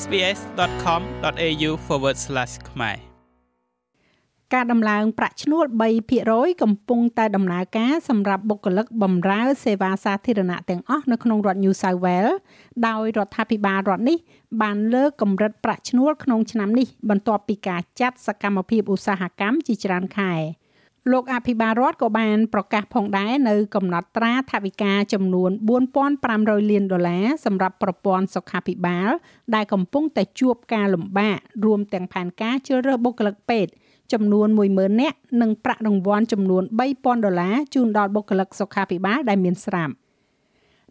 sbs.com.au/ ខ្មែរការដំឡើងប្រាក់ឈ្នួល3%កំពុងតែដំណើរការសម្រាប់បុគ្គលិកបម្រើសេវាសាធារណៈទាំងអស់នៅក្នុងរដ្ឋ New South Wales ដោយរដ្ឋាភិបាលរដ្ឋនេះបានលើកកម្រិតប្រាក់ឈ្នួលក្នុងឆ្នាំនេះបន្ទាប់ពីការចាត់សកម្មភាពឧស្សាហកម្មជាច្រើនខែ លោកអភិបាលរដ្ឋក៏បានប្រកាសផងដែរនៅកំណត់ត្រាថវិកាចំនួន4500លានដុល្លារសម្រាប់ប្រព័ន្ធសុខាភិបាល ដែលកំពុងតែជួបការលំបាករួមទាំងផែនការជ្រើសរើសបុគ្គលិកពេទ្យចំនួន10000នាក់និងប្រាក់រង្វាន់ចំនួន3000ដុល្លារជូនដល់បុគ្គលិកសុខាភិបាលដែលមានស្រាប់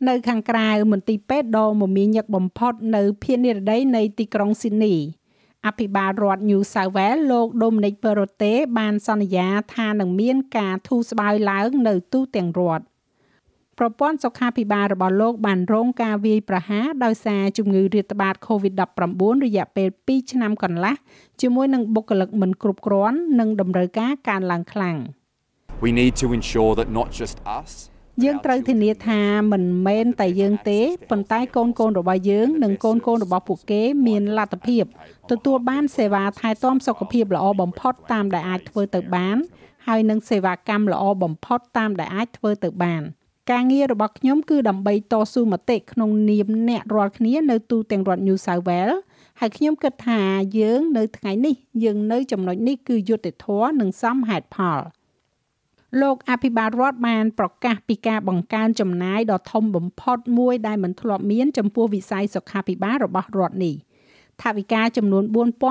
នៅខាងក្រៅមន្ទីរពេទ្យដ៏មមាញឹកបំផុតនៅភាគនិរតីនៃទីក្រុងស៊ីដនី អភិបាលរដ្ឋ New South Wales លោក Dominic Perrottet បានសន្យាថានឹងមានការធូរស្បើយឡើងនៅទូទាំងរដ្ឋប្រព័ន្ធសុខាភិបាលរបស់លោកបានរងការវាយប្រហារដោយសារជំងឺរាតត្បាត COVID-19 រយៈពេល2ឆ្នាំកន្លះជាមួយនឹងបុគ្គលិកមិនគ្រប់គ្រាន់និងតម្រូវការកើនឡើងខ្លាំង We need to ensure that not just us យើងត្រូវធានាថាមិនមែនតែយើងទេប៉ុន្តែកូនកូនរបស់យើង និងកូនកូនរបស់ពួកគេ មានលទ្ធភាពទទួលបានសេវាថែទាំសុខភាពល្អបំផុតតាមដែលអាចធ្វើទៅបានហើយនឹងសេវាកម្មល្អបំផុតតាមដែលអាចធ្វើទៅបាន។ការងាររបស់ខ្ញុំគឺដើម្បីតស៊ូមតិក្នុងនាមអ្នករាល់គ្នានៅទូទាំងរដ្ឋ New South Wales ហើយខ្ញុំគិតថាយើងនៅថ្ងៃនេះយើងនៅចំណុចនេះគឺយុត្តិធម៌និងសមហេតុផល លោកអភិបាលរដ្ឋបានប្រកាសពីការបង្កើនចំណាយដ៏ធំបំផុតមួយដែលមិនធ្លាប់មានចំពោះវិស័យសុខាភិបាលរបស់រដ្ឋនេះថវិកាចំនួន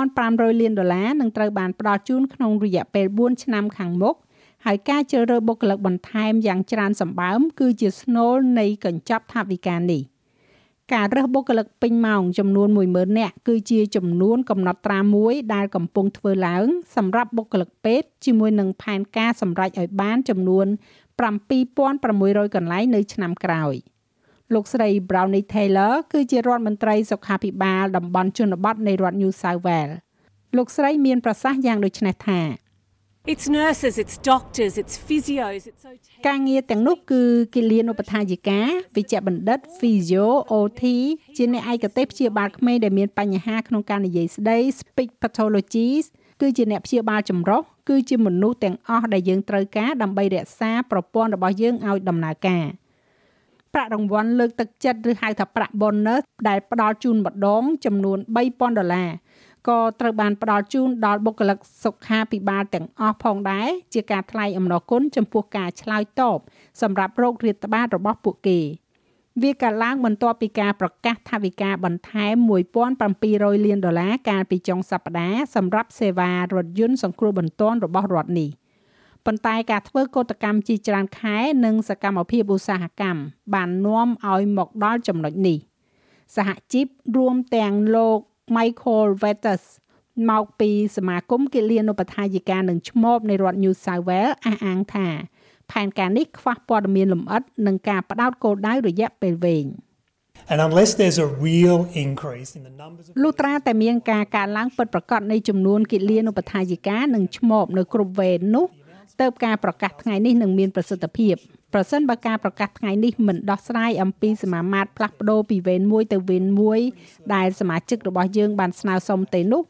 4500លានដុល្លារនឹងត្រូវបានផ្ដល់ជូនក្នុងរយៈពេល4ឆ្នាំខាងមុខហើយការជ្រើសរើសបុគ្គលិកបន្ថែមយ៉ាងច្រើនសម្បើមគឺជាស្នូលនៃកញ្ចប់ថវិកានេះ ការរើសបុគ្គលិកពេញម៉ោងចំនួន10000នាក់គឺជាចំនួនកំណត់ត្រាមួយដែលកំពុងធ្វើឡើងសម្រាប់បុគ្គលិកពេទ្យជាមួយនឹងផែនការសម្រេចឲ្យបានចំនួន7600កន្លែងនៅឆ្នាំក្រោយលោកស្រី Brownie Taylor គឺជារដ្ឋមន្ត្រីសុខាភិបាលតំបន់ជនបទនៃរដ្ឋ New South Wales លោកស្រីមានប្រសាសន៍យ៉ាងដូចនេះថា It's nurses, it's doctors, it's physios, it's so ការងារទាំងនោះគឺគិលានុបដ្ឋាយិកាវិជ្ជបណ្ឌិត physio OT ជាអ្នកឯកទេសព្យាបាលក្មេងដែលមានបញ្ហាក្នុងការនិយាយស្ដី speech pathologies គឺជាអ្នកព្យាបាលចម្រុះគឺជាមនុស្សទាំងអស់ដែលយើងត្រូវការដើម្បីរក្សាប្រព័ន្ធរបស់យើងឲ្យដំណើរការប្រាក់រង្វាន់លើកទឹកចិត្តឬហៅថាប្រាក់ bonus ដែលផ្ដល់ជូនម្ដងចំនួន3000ដុល្លារ ក៏ត្រូវបានផ្ដល់ជូនដល់បុគ្គលិកសុខាភិបាលទាំងអស់ផងដែរជាការថ្លែងអំណរគុណចំពោះការឆ្លើយតបសម្រាប់โรគរាតត្បាតរបស់ពួកគេវាកាលឡើងបន្ទាប់ពីការប្រកាសថវិកាបន្ថែម1700លានដុល្លារកាលពីចុងសប្តាហ៍សម្រាប់សេវារថយន្តសង្គ្រោះបន្ទាន់របស់រដ្ឋនេះប៉ុន្តែការធ្វើកោតកម្មជាច្រើនខែនិងសកម្មភាពឧស្សាហកម្មបាននាំឲ្យមកដល់ចំណុចនេះសហជីពរួមទាំងលោក Michael Vetters មកពីសមាគមគិលានុបដ្ឋាយិកានឹងឈ្មោះនៃរដ្ឋ New South Wales អះអាងថាផែនការនេះខ្វះព័ត៌មានលម្អិតនិងការបដោតគោលដៅរយៈពេលវែង And unless there's a real increase in the numbers of លុះត្រាតែមានការកើនឡើងពិតប្រាកដនៃចំនួនគិលានុបដ្ឋាយិកានិងឈ្មោះនៅគ្រប់វេននោះទៅការប្រកាសថ្ងៃនេះនឹងមានប្រសិទ្ធភាព ប្រសិនបើការប្រកាសថ្ងៃនេះមិនដោះស្រាយអំពីសមាមាត្រផ្លាស់ប្ដូរពីវេនមួយទៅវេនមួយដែលសមាជិករបស់យើងបានស្នើសុំទេនោះ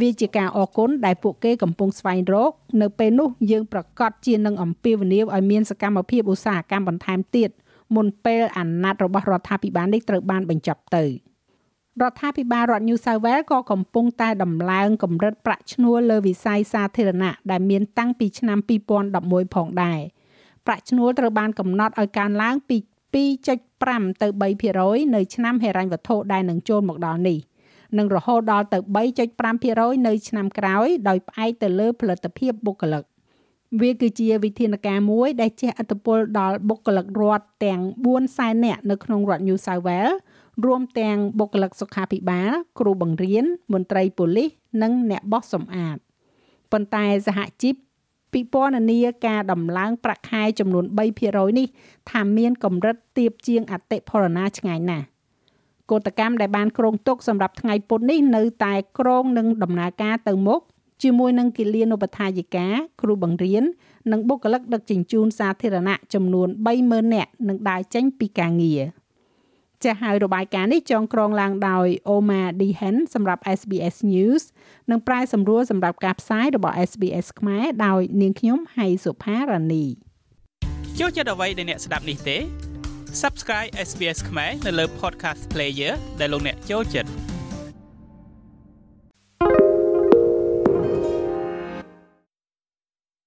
វាជាការអរគុណដែលពួកគេកំពុងស្វែងរក នៅពេលនោះយើងប្រកាសជានឹងអំពាវនាវឲ្យមានសកម្មភាពឧស្សាហកម្មបន្ថែមទៀតមុនពេលអាណត្តិរបស់រដ្ឋាភិបាលនេះត្រូវបានបញ្ចប់ទៅរដ្ឋាភិបាលរដ្ឋ New South Wales ក៏កំពុងតែដំឡើងកម្រិតប្រាក់ឈ្នួលលើវិស័យសាធារណៈដែលមានតាំងពីឆ្នាំ2011ផងដែរ។ ប្រាក់ឈ្នួលត្រូវបានកំណត់ឲ្យកើនឡើងពី2.5ទៅ3%នៅឆ្នាំហិរញ្ញវត្ថុដែលនឹងចូលមកដល់នេះនិងរហូតដល់ទៅ3.5%នៅឆ្នាំក្រោយដោយផ្អែកទៅលើផលិតភាពបុគ្គលិកវាគឺជាវិធានការមួយដែលជះឥទ្ធិពលដល់បុគ្គលិករដ្ឋទាំង4សែននាក់នៅក្នុងរដ្ឋ New South Wales រួមទាំងបុគ្គលិកសុខាភិបាលគ្រូបង្រៀនមន្ត្រីប៉ូលីសនិងអ្នកបោះសម្អាតប៉ុន្តែសហជីព ពិពណ៌នាការដំឡើងប្រាក់ខែចំនួន3%នេះថាមានកម្រិតទៀបជាងអតិផរណាឆ្ងាយណាស់កោតកម្មដែលបានគ្រោងទុកសម្រាប់ថ្ងៃពុធនេះនៅតែក្រងនឹងដំណើរការទៅមុខជាមួយនឹងគិលានុបដ្ឋាយិកាគ្រូបង្រៀននិងបុគ្គលិកដឹកជញ្ជូនសាធារណៈចំនួន30,000នាក់នឹងដើរចេញពីការងារ ចាស់ហើយរបាយការណ៍នេះចងក្រងឡើងដោយ Oma Dihen សម្រាប់ SBS News និងប្រាយសម្រួលសម្រាប់ការផ្សាយរបស់ SBS ខ្មែរដោយនាងខ្ញុំហៃសុផារ៉ានីចូលចិត្តអ្វីដែលអ្នកស្ដាប់នេះទេ Subscribe SBS ខ្មែរនៅលើ Podcast Player ដែលលោកអ្នកចូលចិត្ត